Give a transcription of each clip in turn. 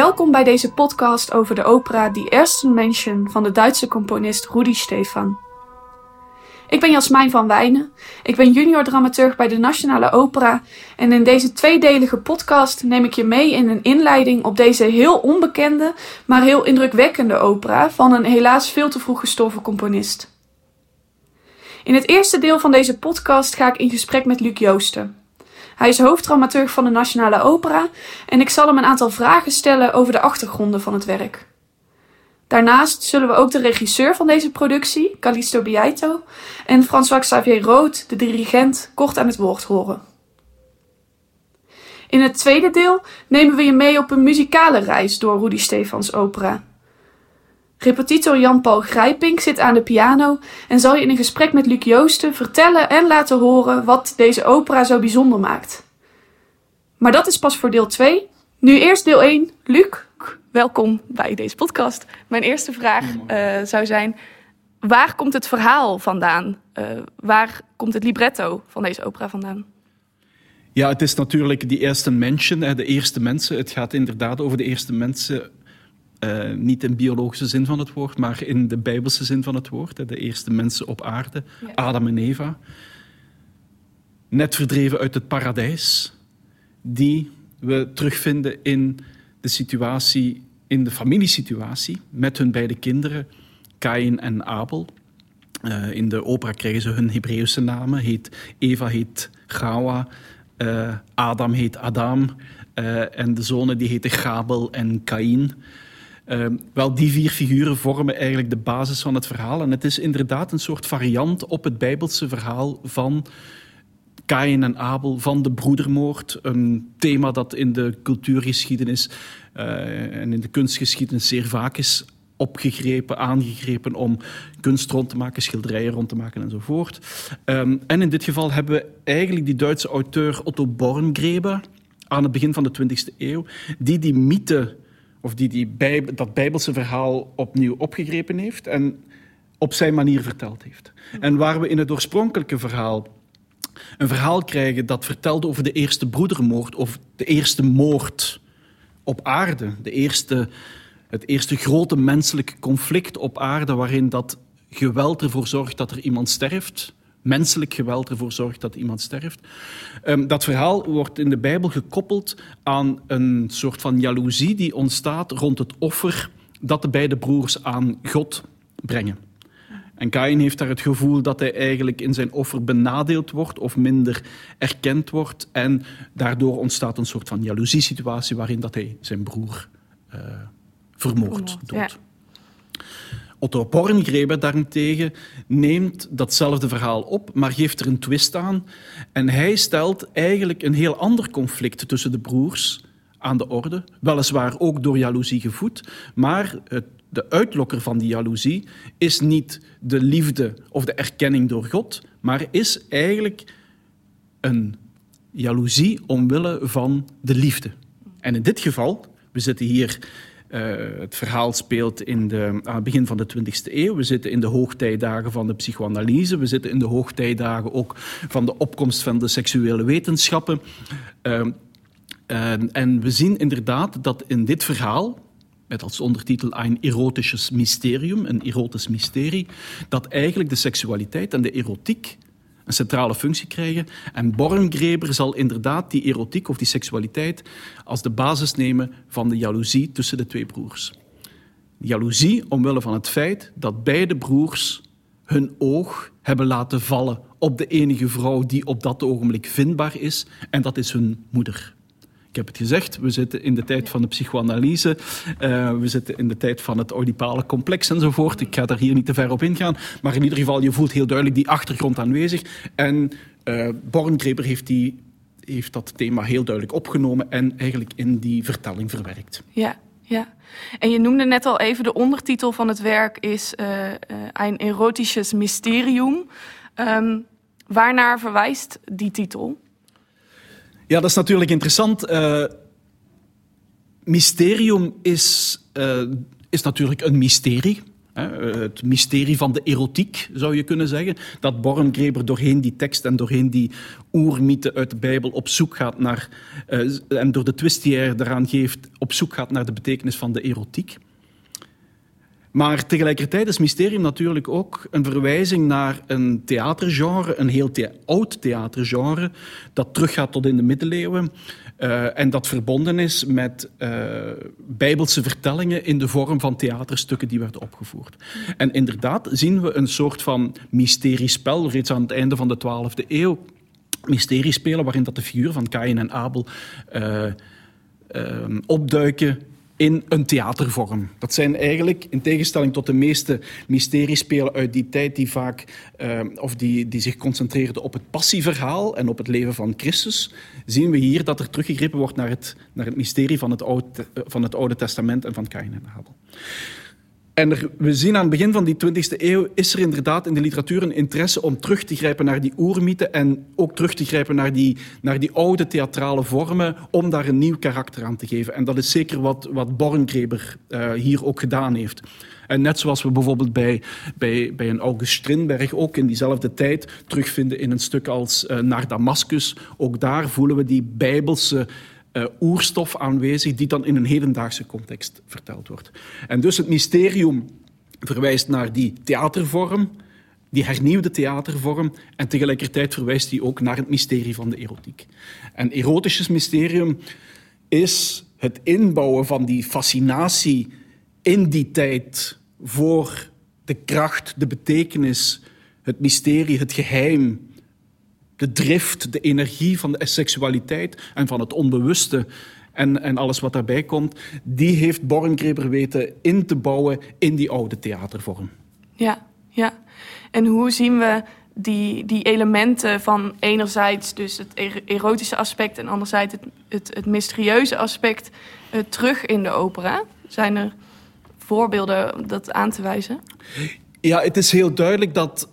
Welkom bij deze podcast over de opera Die Ersten Menschen van de Duitse componist Rudi Stefan. Ik ben Jasmijn van Wijnen. Ik ben junior dramaturg bij de Nationale Opera en in deze tweedelige podcast neem ik je mee in een inleiding op deze heel onbekende, maar heel indrukwekkende opera van een helaas veel te vroeg gestorven componist. In het eerste deel van deze podcast ga ik in gesprek met Luc Joosten. Hij is hoofddramaturg van de Nationale Opera en ik zal hem een aantal vragen stellen over de achtergronden van het werk. Daarnaast zullen we ook de regisseur van deze productie, Callisto Biaito, en François Xavier Rood, de dirigent, kort aan het woord horen. In het tweede deel nemen we je mee op een muzikale reis door Rudy Stefans opera. Repetitor Jan-Paul Grijpink zit aan de piano en zal je in een gesprek met Luc Joosten vertellen en laten horen wat deze opera zo bijzonder maakt. Maar dat is pas voor deel 2. Nu eerst deel 1. Luc, welkom bij deze podcast. Mijn eerste vraag uh, zou zijn: waar komt het verhaal vandaan? Uh, waar komt het libretto van deze opera vandaan? Ja, het is natuurlijk die eerste mensen, de eerste mensen. Het gaat inderdaad over de eerste mensen uh, niet in biologische zin van het woord, maar in de bijbelse zin van het woord. De eerste mensen op aarde, ja. Adam en Eva. Net verdreven uit het paradijs, die we terugvinden in de situatie, in de familiesituatie met hun beide kinderen, Kain en Abel. Uh, in de opera krijgen ze hun Hebreeuwse namen. Heet, Eva heet Gawa, uh, Adam heet Adam en de zonen die heten Gabel en Kain. Uh, wel, die vier figuren vormen eigenlijk de basis van het verhaal. En het is inderdaad een soort variant op het Bijbelse verhaal van Kain en Abel, van de broedermoord. Een thema dat in de cultuurgeschiedenis uh, en in de kunstgeschiedenis zeer vaak is opgegrepen, aangegrepen om kunst rond te maken, schilderijen rond te maken enzovoort. Um, en in dit geval hebben we eigenlijk die Duitse auteur Otto Borngrebe aan het begin van de 20e eeuw, die die mythe of die, die bij, dat Bijbelse verhaal opnieuw opgegrepen heeft en op zijn manier verteld heeft. En waar we in het oorspronkelijke verhaal een verhaal krijgen dat vertelde over de eerste broedermoord of de eerste moord op aarde, de eerste, het eerste grote menselijke conflict op aarde waarin dat geweld ervoor zorgt dat er iemand sterft, menselijk geweld ervoor zorgt dat iemand sterft. Um, dat verhaal wordt in de Bijbel gekoppeld aan een soort van jaloezie die ontstaat rond het offer dat de beide broers aan God brengen. En Kain heeft daar het gevoel dat hij eigenlijk in zijn offer benadeeld wordt of minder erkend wordt. En daardoor ontstaat een soort van jaloeziesituatie waarin dat hij zijn broer uh, vermoordt, dood. Ja. Otto Porngreber daarentegen neemt datzelfde verhaal op, maar geeft er een twist aan. En hij stelt eigenlijk een heel ander conflict tussen de broers aan de orde. Weliswaar ook door jaloezie gevoed, maar het, de uitlokker van die jaloezie is niet de liefde of de erkenning door God, maar is eigenlijk een jaloezie omwille van de liefde. En in dit geval, we zitten hier uh, het verhaal speelt in de, aan het begin van de 20e eeuw. We zitten in de hoogtijdagen van de psychoanalyse. We zitten in de hoogtijdagen ook van de opkomst van de seksuele wetenschappen. Uh, en we zien inderdaad dat in dit verhaal, met als ondertitel een erotisches mysterium, een erotisch mysterie, dat eigenlijk de seksualiteit en de erotiek een centrale functie krijgen. En Borngreber zal inderdaad die erotiek of die seksualiteit als de basis nemen van de jaloezie tussen de twee broers. Jaloezie omwille van het feit dat beide broers hun oog hebben laten vallen op de enige vrouw die op dat ogenblik vindbaar is, en dat is hun moeder. Ik heb het gezegd, we zitten in de tijd van de psychoanalyse, uh, we zitten in de tijd van het oedipale complex enzovoort. Ik ga daar hier niet te ver op ingaan, maar in ieder geval, je voelt heel duidelijk die achtergrond aanwezig. En uh, Borngreber heeft, die, heeft dat thema heel duidelijk opgenomen en eigenlijk in die vertelling verwerkt. Ja, ja. En je noemde net al even, de ondertitel van het werk is uh, Ein erotisches Mysterium. Um, waarnaar verwijst die titel? Ja, dat is natuurlijk interessant. Uh, mysterium is, uh, is natuurlijk een mysterie. Het mysterie van de erotiek, zou je kunnen zeggen. Dat Borngreber doorheen die tekst en doorheen die oermythe uit de Bijbel op zoek gaat naar, en door de twist die hij daaraan geeft, op zoek gaat naar de betekenis van de erotiek. Maar tegelijkertijd is Mysterium natuurlijk ook een verwijzing naar een theatergenre, een heel oud theatergenre, dat teruggaat tot in de middeleeuwen. Uh, en dat verbonden is met uh, bijbelse vertellingen in de vorm van theaterstukken die werden opgevoerd. En inderdaad zien we een soort van mysteriespel reeds aan het einde van de 12e eeuw. Mysteriespelen waarin dat de figuur van Kain en Abel uh, opduiken in een theatervorm. Dat zijn eigenlijk, in tegenstelling tot de meeste mysteriespelen uit die tijd, die vaak, uh, of die, die zich concentreerden op het passieverhaal en op het leven van Christus, zien we hier dat er teruggegrepen wordt naar het, naar het mysterie van het, Oude, van het Oude Testament en van Kain en Abel. En we zien aan het begin van die 20e eeuw is er inderdaad in de literatuur een interesse om terug te grijpen naar die oermythen en ook terug te grijpen naar die, naar die oude theatrale vormen om daar een nieuw karakter aan te geven. En dat is zeker wat, wat Borngreber uh, hier ook gedaan heeft. En net zoals we bijvoorbeeld bij, bij, bij een August Strindberg ook in diezelfde tijd terugvinden in een stuk als uh, Naar Damascus. Ook daar voelen we die bijbelse uh, oerstof aanwezig die dan in een hedendaagse context verteld wordt. En dus het mysterium verwijst naar die theatervorm, die hernieuwde theatervorm, en tegelijkertijd verwijst hij ook naar het mysterie van de erotiek. En erotisches mysterium is het inbouwen van die fascinatie in die tijd voor de kracht, de betekenis, het mysterie, het geheim de drift, de energie van de seksualiteit en van het onbewuste en, en alles wat daarbij komt, die heeft Borngreber weten in te bouwen in die oude theatervorm. Ja, ja. En hoe zien we die, die elementen van enerzijds dus het erotische aspect en anderzijds het, het, mysterieuze aspect uh, terug in de opera? Zijn er voorbeelden om dat aan te wijzen? Ja, het is heel duidelijk dat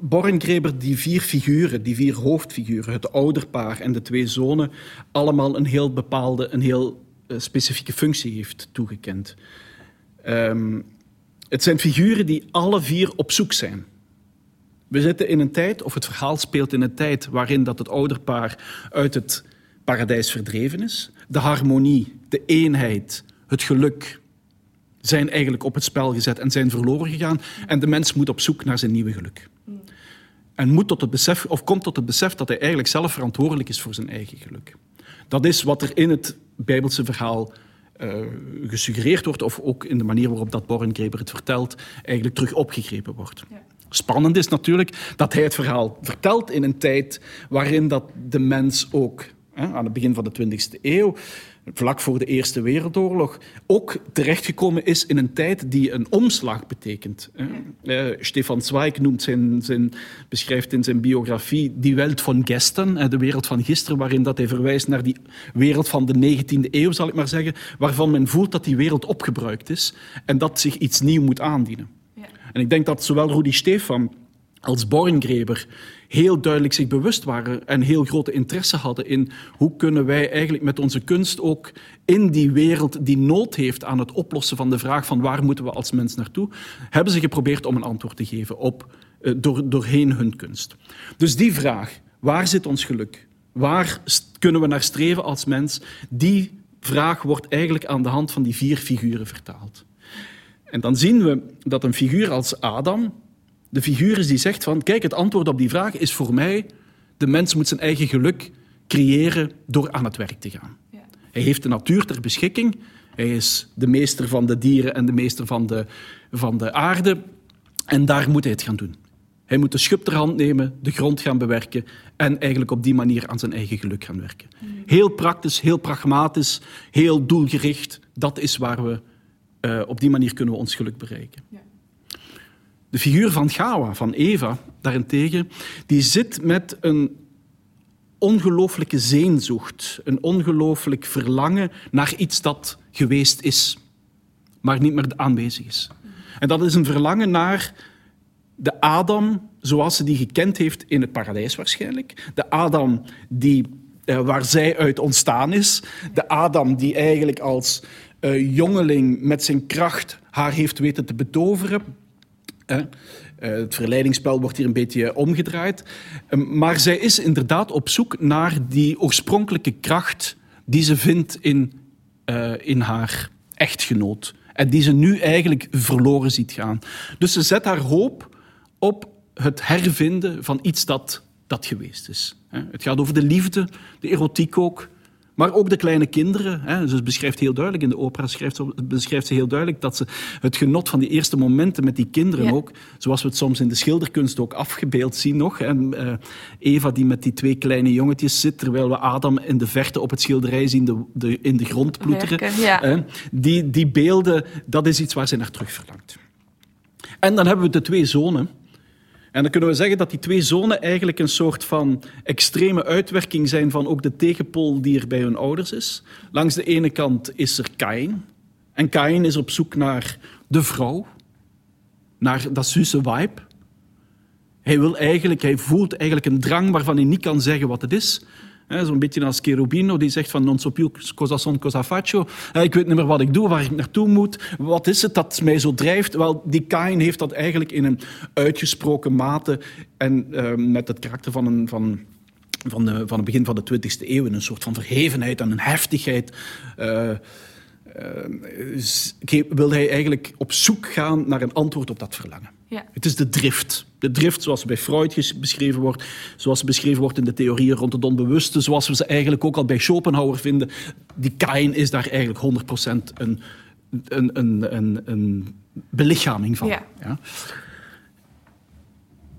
Borngreber die vier figuren, die vier hoofdfiguren, het ouderpaar en de twee zonen, allemaal een heel bepaalde, een heel uh, specifieke functie heeft toegekend. Um, het zijn figuren die alle vier op zoek zijn. We zitten in een tijd, of het verhaal speelt in een tijd waarin dat het ouderpaar uit het paradijs verdreven is. De harmonie, de eenheid, het geluk, zijn eigenlijk op het spel gezet en zijn verloren gegaan. En de mens moet op zoek naar zijn nieuwe geluk. En moet tot het besef, of komt tot het besef dat hij eigenlijk zelf verantwoordelijk is voor zijn eigen geluk. Dat is wat er in het Bijbelse verhaal uh, gesuggereerd wordt, of ook in de manier waarop dat Borngreber het vertelt, eigenlijk terug opgegrepen wordt. Ja. Spannend is natuurlijk dat hij het verhaal vertelt in een tijd waarin dat de mens ook, hè, aan het begin van de 20e eeuw, vlak voor de Eerste Wereldoorlog, ook terechtgekomen is in een tijd die een omslag betekent. Uh, Stefan Zweig noemt zijn, zijn, beschrijft in zijn biografie die Welt van gestern, de wereld van gisteren, waarin dat hij verwijst naar die wereld van de 19e eeuw, zal ik maar zeggen, waarvan men voelt dat die wereld opgebruikt is en dat zich iets nieuw moet aandienen. Ja. En ik denk dat zowel Rudi Stefan als Borngreber heel duidelijk zich bewust waren en heel grote interesse hadden in hoe kunnen wij eigenlijk met onze kunst ook in die wereld die nood heeft aan het oplossen van de vraag van waar moeten we als mens naartoe, hebben ze geprobeerd om een antwoord te geven op, uh, door, doorheen hun kunst. Dus die vraag, waar zit ons geluk? Waar kunnen we naar streven als mens? Die vraag wordt eigenlijk aan de hand van die vier figuren vertaald. En dan zien we dat een figuur als Adam, de figuur is die zegt van, kijk, het antwoord op die vraag is voor mij, de mens moet zijn eigen geluk creëren door aan het werk te gaan. Ja. Hij heeft de natuur ter beschikking, hij is de meester van de dieren en de meester van de, van de aarde, en daar moet hij het gaan doen. Hij moet de schub ter hand nemen, de grond gaan bewerken en eigenlijk op die manier aan zijn eigen geluk gaan werken. Heel praktisch, heel pragmatisch, heel doelgericht. Dat is waar we uh, op die manier kunnen we ons geluk bereiken. Ja. De figuur van Gawa, van Eva, daarentegen, die zit met een ongelooflijke zeenzocht, een ongelooflijk verlangen naar iets dat geweest is, maar niet meer aanwezig is. En dat is een verlangen naar de Adam zoals ze die gekend heeft in het paradijs waarschijnlijk. De Adam die, eh, waar zij uit ontstaan is. De Adam die eigenlijk als uh, jongeling met zijn kracht haar heeft weten te betoveren. Uh, het verleidingsspel wordt hier een beetje omgedraaid. Ehm, maar zij is inderdaad op zoek naar die oorspronkelijke kracht die ze vindt in, uh, in haar echtgenoot. En die ze nu eigenlijk verloren ziet gaan. Dus ze zet haar hoop op het hervinden van iets dat, dat geweest is. Het gaat over de liefde, de erotiek ook. Maar ook de kleine kinderen. Hè. Ze beschrijft heel duidelijk, in de opera schrijft ze, beschrijft ze heel duidelijk dat ze het genot van die eerste momenten met die kinderen ook, zoals we het soms in de schilderkunst ook afgebeeld zien nog. En, uh, Eva die met die twee kleine jongetjes zit, terwijl we Adam in de verte op het schilderij zien de, de, in de grond ploeteren. Ja. die, die beelden, dat is iets waar ze naar terug verlangt. En dan hebben we de twee zonen. En dan kunnen we zeggen dat die twee zonen eigenlijk een soort van extreme uitwerking zijn van ook de tegenpol die er bij hun ouders is. Langs de ene kant is er Kain. En Kain is op zoek naar de vrouw, naar dat Suze vibe. Hij, wil eigenlijk, hij voelt eigenlijk een drang waarvan hij niet kan zeggen wat het is. Zo'n beetje als Cherubino, die zegt van non so più cosa son cosa faccio. Ik weet niet meer wat ik doe, waar ik naartoe moet. Wat is het dat mij zo drijft? Wel, die Kain heeft dat eigenlijk in een uitgesproken mate en uh, met het karakter van een... Van, van, de, van het begin van de 20e eeuw, een soort van verhevenheid en een heftigheid. Uh, wil hij eigenlijk op zoek gaan naar een antwoord op dat verlangen. Ja. Het is de drift. De drift zoals bij Freud beschreven wordt, zoals ze beschreven wordt in de theorieën rond het onbewuste, zoals we ze eigenlijk ook al bij Schopenhauer vinden. Die Kain is daar eigenlijk 100% een, een, een, een, een belichaming van. Ja. ja.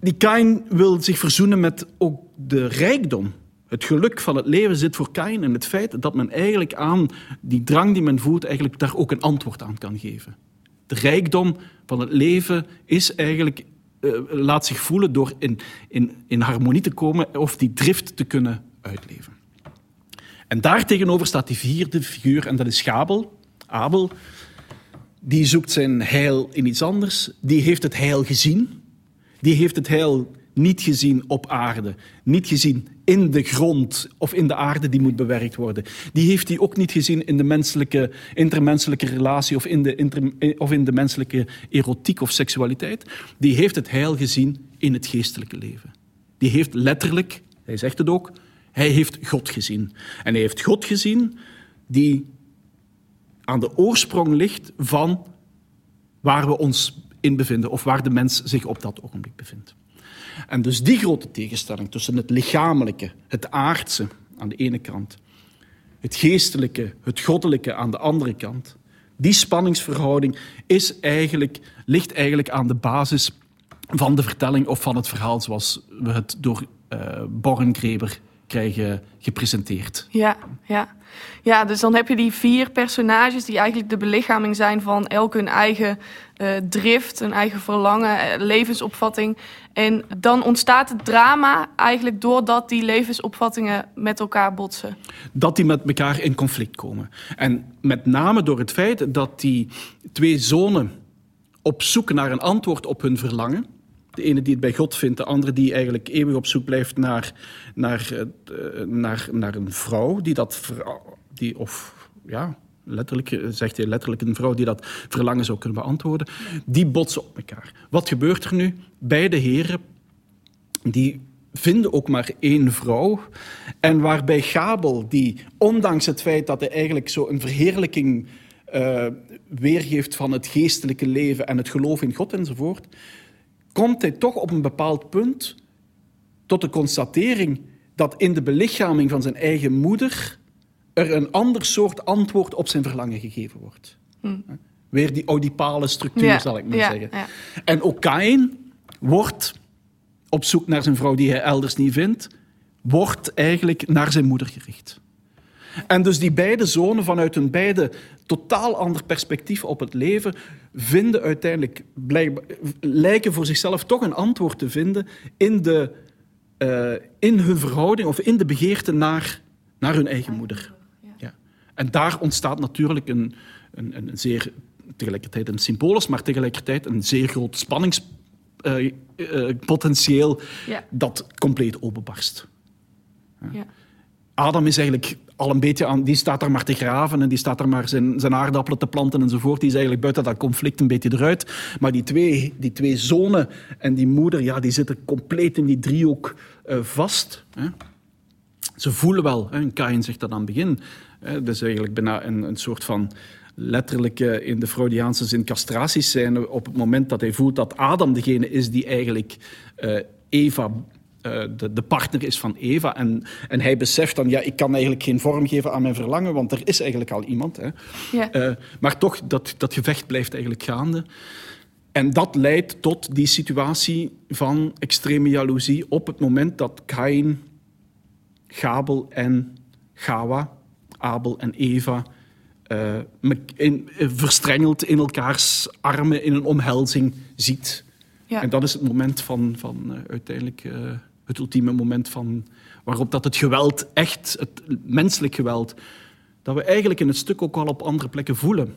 Die Kain wil zich verzoenen met ook de rijkdom. Het geluk van het leven zit voor Kain in het feit dat men eigenlijk aan die drang die men voelt, eigenlijk daar ook een antwoord aan kan geven. De rijkdom van het leven is eigenlijk, uh, laat zich voelen door in, in, in harmonie te komen of die drift te kunnen uitleven. En daartegenover staat die vierde figuur en dat is Abel. Abel, die zoekt zijn heil in iets anders. Die heeft het heil gezien. Die heeft het heil niet gezien op aarde, niet gezien in de grond of in de aarde die moet bewerkt worden. Die heeft hij ook niet gezien in de menselijke, intermenselijke relatie of in, de of in de menselijke erotiek of seksualiteit. Die heeft het heil gezien in het geestelijke leven. Die heeft letterlijk, hij zegt het ook, hij heeft God gezien. En hij heeft God gezien die aan de oorsprong ligt van waar we ons in bevinden of waar de mens zich op dat ogenblik bevindt. En dus die grote tegenstelling tussen het lichamelijke, het aardse aan de ene kant, het geestelijke, het goddelijke aan de andere kant, die spanningsverhouding is eigenlijk, ligt eigenlijk aan de basis van de vertelling of van het verhaal zoals we het door uh, Borngreber krijgen gepresenteerd. Ja, ja. Ja, dus dan heb je die vier personages die eigenlijk de belichaming zijn van elk hun eigen uh, drift, een eigen verlangen, eh, levensopvatting. En dan ontstaat het drama eigenlijk doordat die levensopvattingen met elkaar botsen. Dat die met elkaar in conflict komen. En met name door het feit dat die twee zonen op zoek naar een antwoord op hun verlangen de ene die het bij God vindt, de andere die eigenlijk eeuwig op zoek blijft naar, naar, uh, naar, naar een vrouw die dat. Die, of ja, letterlijk, eh, zegt hij letterlijk een vrouw die dat verlangen zou kunnen beantwoorden. Die botsen op elkaar. Wat gebeurt er nu? Beide heren die vinden ook maar één vrouw. En waarbij Gabel, die ondanks het feit dat hij eigenlijk zo een verheerlijking uh, weergeeft van het geestelijke leven en het geloof in God enzovoort, komt hij toch op een bepaald punt tot de constatering dat in de belichaming van zijn eigen moeder er een ander soort antwoord op zijn verlangen gegeven wordt. Hm. Weer die oedipale structuur, zal ik maar zeggen. Ja. En ook Kain wordt op zoek naar zijn vrouw die hij elders niet vindt, wordt eigenlijk naar zijn moeder gericht. En dus die beide zonen vanuit hun beide totaal ander perspectief op het leven vinden uiteindelijk, lijken voor zichzelf toch een antwoord te vinden in, de, uh, in hun verhouding of in de begeerte naar, naar hun eigen moeder. Ja. En daar ontstaat natuurlijk een, een, een zeer, tegelijkertijd een symbolisch, maar tegelijkertijd een zeer groot spanningspotentieel uh, uh, dat compleet openbarst. Ja. Adam is eigenlijk al een beetje aan... Die staat daar maar te graven en die staat daar maar zijn, zijn aardappelen te planten enzovoort. Die is eigenlijk buiten dat conflict een beetje eruit. Maar die twee, die twee zonen en die moeder, ja, die zitten compleet in die driehoek uh, vast. Hè. Ze voelen wel, hè, Kain zegt dat aan het begin. Hè, dat is eigenlijk bijna een, een soort van letterlijk in de Freudiaanse zin castraties zijn op het moment dat hij voelt dat Adam degene is die eigenlijk uh, Eva de, de, partner is van Eva. En, en hij beseft dan, ja, ik kan eigenlijk geen vorm geven aan mijn verlangen, want er is eigenlijk al iemand. Hè. Ja. Uh, maar toch, dat, dat gevecht blijft eigenlijk gaande. En dat leidt tot die situatie van extreme jaloezie op het moment dat Kain, Gabel en Gawa, Abel en Eva, uh, in, verstrengeld in elkaars armen in een omhelzing ziet. Ja. En dat is het moment van, van uiteindelijk het ultieme moment van, waarop dat het geweld, echt het menselijk geweld, dat we eigenlijk in het stuk ook al op andere plekken voelen,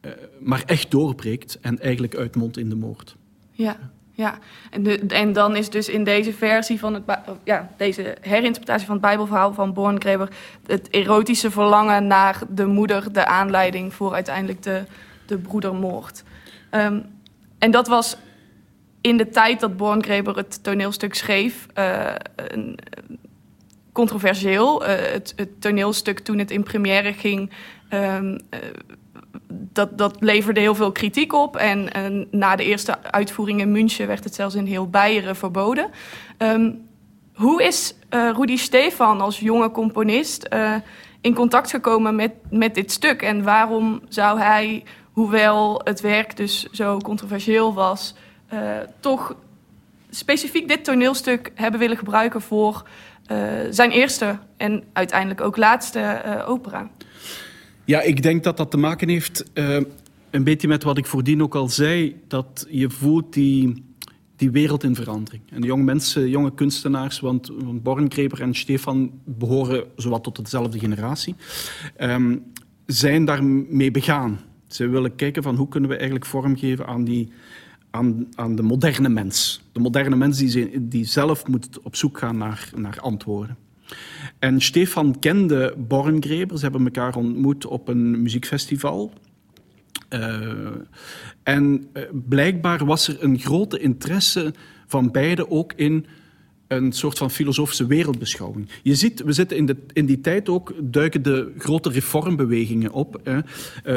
uh, maar echt doorbreekt en eigenlijk uitmondt in de moord. Ja, ja. En, en dan is dus in deze versie van het, ja, deze herinterpretatie van het Bijbelverhaal van Borngreber het erotische verlangen naar de moeder de aanleiding voor uiteindelijk de, de broedermoord. Um, en dat was in de tijd dat Borngreber het toneelstuk schreef, uh, een, controversieel. Uh, het, toneelstuk toen het in première ging, um, uh, dat, dat leverde heel veel kritiek op. En, na de eerste uitvoering in München werd het zelfs in heel Beieren verboden. Um, hoe is Rudy Stefan als jonge componist in contact gekomen met, met dit stuk? En waarom zou hij, hoewel het werk dus zo controversieel was, uh, toch specifiek dit toneelstuk hebben willen gebruiken voor uh, zijn eerste en uiteindelijk ook laatste uh, opera. Ja, ik denk dat dat te maken heeft een beetje met wat ik voordien ook al zei, dat je voelt die, die wereld in verandering. En de jonge mensen, jonge kunstenaars, want, want en Stefan behoren zowat tot dezelfde generatie, um, zijn daarmee begaan. Ze willen kijken van hoe kunnen we eigenlijk vormgeven aan die aan, de moderne mens. De moderne mens die, die zelf moet op zoek gaan naar, naar antwoorden. En Stefan kende Borngreber. Ze hebben elkaar ontmoet op een muziekfestival. Uh, en uh, blijkbaar was er een grote interesse van beiden ook in een soort van filosofische wereldbeschouwing. Je ziet, we zitten in, de, in die tijd ook, duiken de grote reformbewegingen op. Hè.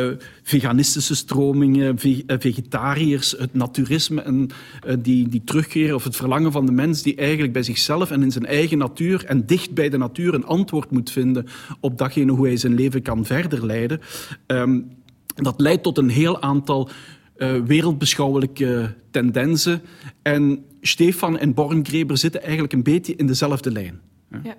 Uh, veganistische stromingen, eh, vegetariërs, het naturisme en uh, die, die terugkeren of het verlangen van de mens die eigenlijk bij zichzelf en in zijn eigen natuur en dicht bij de natuur een antwoord moet vinden op datgene hoe hij zijn leven kan verder leiden. Um, dat leidt tot een heel aantal uh, wereldbeschouwelijke tendensen. En Stefan en Borngreber zitten eigenlijk een beetje in dezelfde lijn. Ja.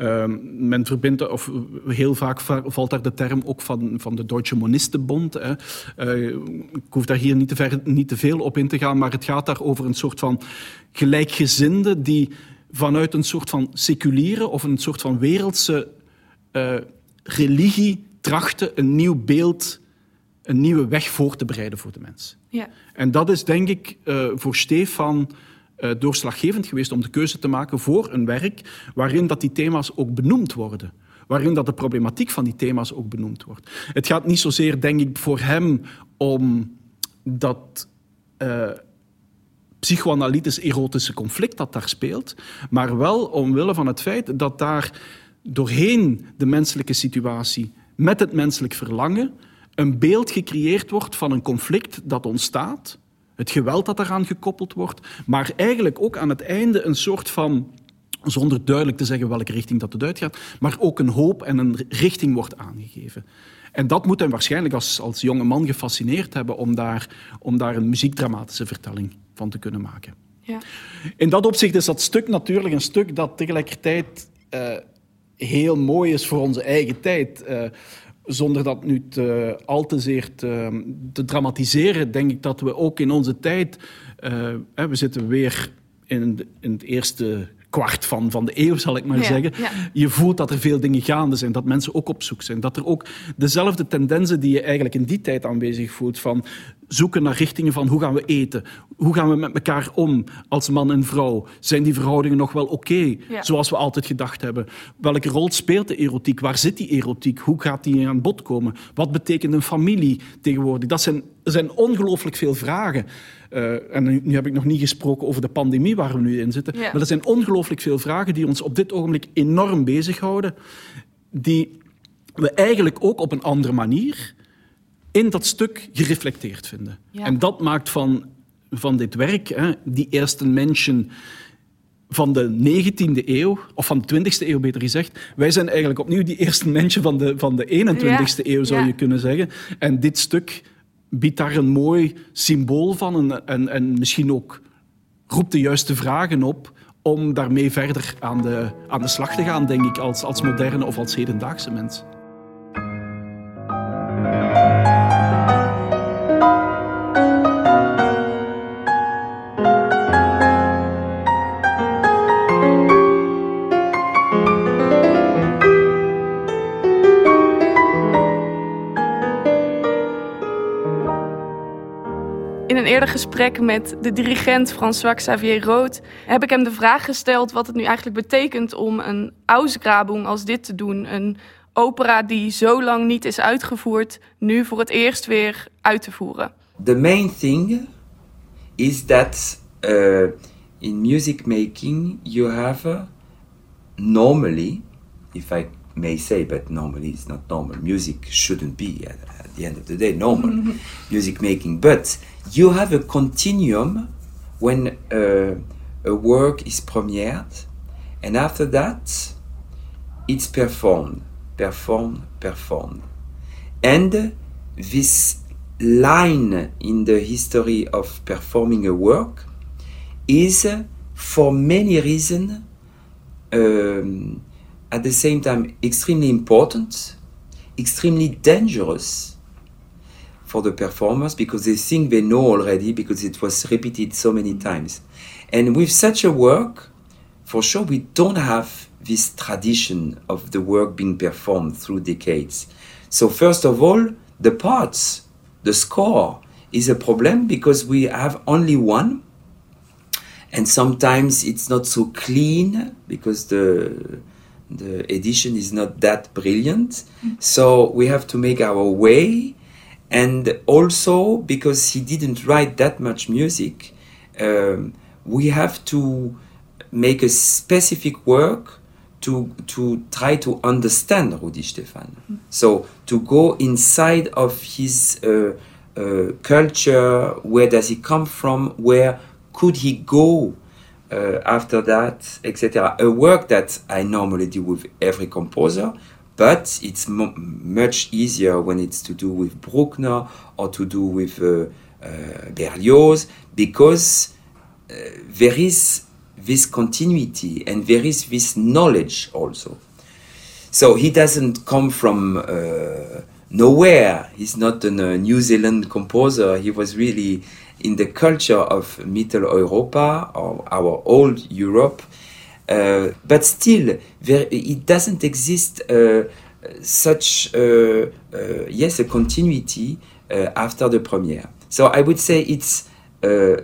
Uh, men verbindt, of heel vaak valt daar de term ook van, van de Deutsche Monistenbond. Hè. Uh, ik hoef daar hier niet te, ver, niet te veel op in te gaan, maar het gaat daar over een soort van gelijkgezinde die vanuit een soort van seculiere of een soort van wereldse uh, religie trachten een nieuw beeld een nieuwe weg voor te bereiden voor de mens. Ja. En dat is denk ik uh, voor Stefan uh, doorslaggevend geweest om de keuze te maken voor een werk waarin dat die thema's ook benoemd worden. Waarin dat de problematiek van die thema's ook benoemd wordt. Het gaat niet zozeer, denk ik, voor hem om dat uh, psychoanalytisch erotische conflict dat daar speelt, maar wel omwille van het feit dat daar doorheen de menselijke situatie met het menselijk verlangen een beeld gecreëerd wordt van een conflict dat ontstaat, het geweld dat eraan gekoppeld wordt, maar eigenlijk ook aan het einde een soort van, zonder duidelijk te zeggen welke richting dat het uitgaat, maar ook een hoop en een richting wordt aangegeven. En dat moet hem waarschijnlijk als, als jonge man gefascineerd hebben om daar, om daar een muziekdramatische vertelling van te kunnen maken. Ja. In dat opzicht is dat stuk natuurlijk een stuk dat tegelijkertijd uh, heel mooi is voor onze eigen tijd. Uh, zonder dat nu te, al te zeer te, dramatiseren, denk ik dat we ook in onze tijd, uh, we zitten weer in, in, het eerste kwart van, van de eeuw, zal ik maar zeggen. Je voelt dat er veel dingen gaande zijn, dat mensen ook op zoek zijn. Dat er ook dezelfde tendensen die je eigenlijk in die tijd aanwezig voelt, van zoeken naar richtingen van hoe gaan we eten, hoe gaan we met elkaar om als man en vrouw. Zijn die verhoudingen nog wel oké, zoals we altijd gedacht hebben? Welke rol speelt de erotiek? Waar zit die erotiek? Hoe gaat die aan bod komen? Wat betekent een familie tegenwoordig? Dat zijn, er zijn ongelooflijk veel vragen. Uh, en nu, heb ik nog niet gesproken over de pandemie waar we nu in zitten. Maar er zijn ongelooflijk veel vragen die ons op dit ogenblik enorm bezighouden. Die we eigenlijk ook op een andere manier in dat stuk gereflecteerd vinden. En dat maakt van, van dit werk, hè, die eerste mensen van de 19e eeuw, of van de 20e eeuw beter gezegd. Wij zijn eigenlijk opnieuw die eerste mensen van de, van de 21e eeuw, zou je kunnen zeggen. En dit stuk biedt daar een mooi symbool van en, en, en misschien ook roept de juiste vragen op om daarmee verder aan de, aan de slag te gaan, denk ik, als, als moderne of als hedendaagse mens. Eerder gesprek met de dirigent François Xavier Rood heb ik hem de vraag gesteld wat het nu eigenlijk betekent om een Ausgrabung als dit te doen. Een opera die zo lang niet is uitgevoerd, nu voor het eerst weer uit te voeren. The main thing is that uh, in music making you have normally, if I may say, but normally it's not normal. Music shouldn't be the end of the day normal music making, but you have a continuum when uh, a work is premiered, and after that, it's performed, performed, performed. And this line in the history of performing a work is, for many reasons, um, at the same time extremely important, extremely dangerous, for the performers because they think they know already because it was repeated so many times. And with such a work, for sure, we don't have this tradition of the work being performed through decades. So, first of all, the parts, the score is a problem because we have only one. And sometimes it's not so clean because the the edition is not that brilliant. Mm. So we have to make our way and also because he didn't write that much music, um, we have to make a specific work to to try to understand Rudi Stefan. Mm. So to go inside of his uh, uh, culture, where does he come from? Where could he go uh, after that, etc. A work that I normally do with every composer, but it's much easier when it's to do with Bruckner or to do with uh, uh, Berlioz because uh, there is this continuity and there is this knowledge also. So he doesn't come from uh, nowhere. He's not a New Zealand composer. He was really in the culture of Middle Europa or our old Europe uh, but still, there, it doesn't exist uh, such, uh, yes, a continuity after the premiere. So I would say it's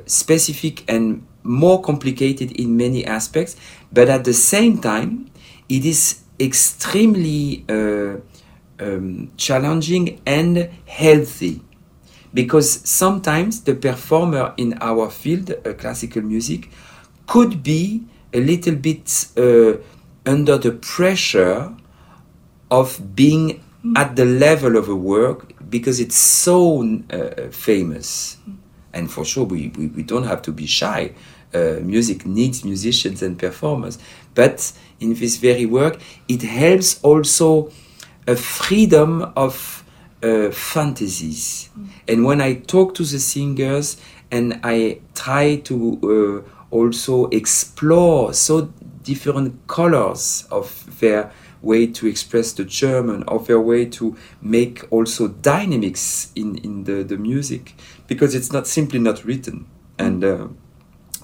specific and more complicated in many aspects, but at the same time, it is extremely uh, um, challenging and healthy because sometimes the performer in our field, uh, classical music, could be a little bit uh, under the pressure of being mm. at the level of a work because it's so uh, famous. Mm. And for sure, we, we, we, don't have to be shy. Uh, music needs musicians and performers. But in this very work, it helps also a freedom of uh, fantasies. Mm. And when I talk to the singers and I try to uh, also explore so different colors of their way to express the German, of their way to make also dynamics in, in the, the music, because it's not simply not written. And uh,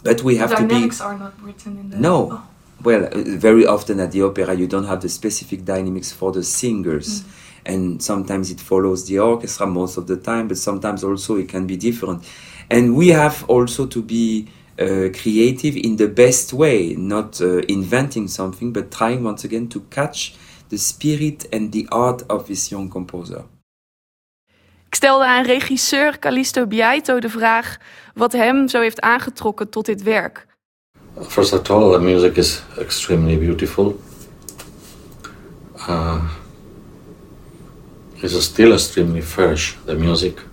but we have the to be. Dynamics are not written in the. No, oh. well, uh, very often at the opera, you don't have the specific dynamics for the singers. And sometimes it follows the orchestra most of the time, but sometimes also it can be different. And we have also to be uh, creative in the best way, not uh, inventing something, but trying once again to catch the spirit and the art of this young composer. Ik stelde aan regisseur Callisto Biaito de vraag wat hem zo heeft aangetrokken tot dit werk. First of all, the music is extremely beautiful. Uh, it's still extremely fresh, the music.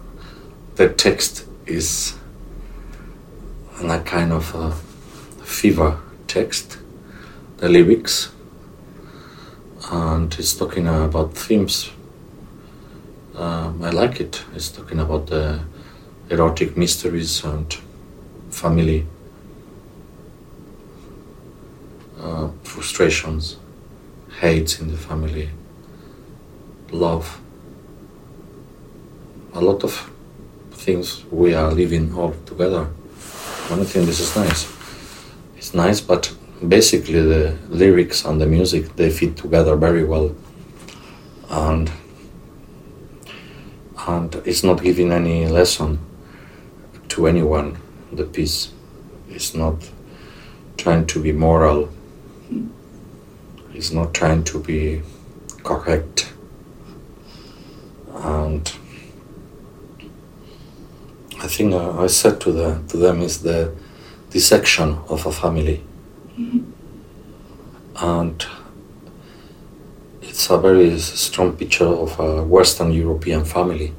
The text is a kind of a fever text, the lyrics, and it's talking about themes. Um, I like it. It's talking about the erotic mysteries and family uh, frustrations, hates in the family, love, a lot of things we are living all together. And I think this is nice. It's nice, but basically the lyrics and the music they fit together very well, and and it's not giving any lesson to anyone. The piece is not trying to be moral It's not trying to be correct. And I think uh, I said to the to them is the dissection of a family, and it's a very strong picture of a Western European family.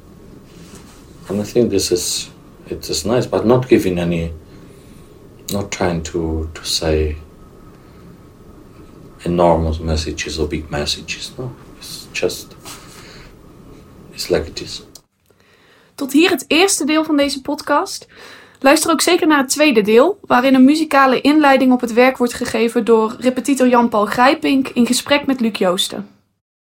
And I think this is it is nice, but not giving any, not trying to to say enormous messages or big messages. No, it's just it's like it is. Tot hier het eerste deel van deze podcast. Luister ook zeker naar het tweede deel, waarin een muzikale inleiding op het werk wordt gegeven door repetitor Jan-Paul Grijpink in gesprek met Luc Joosten.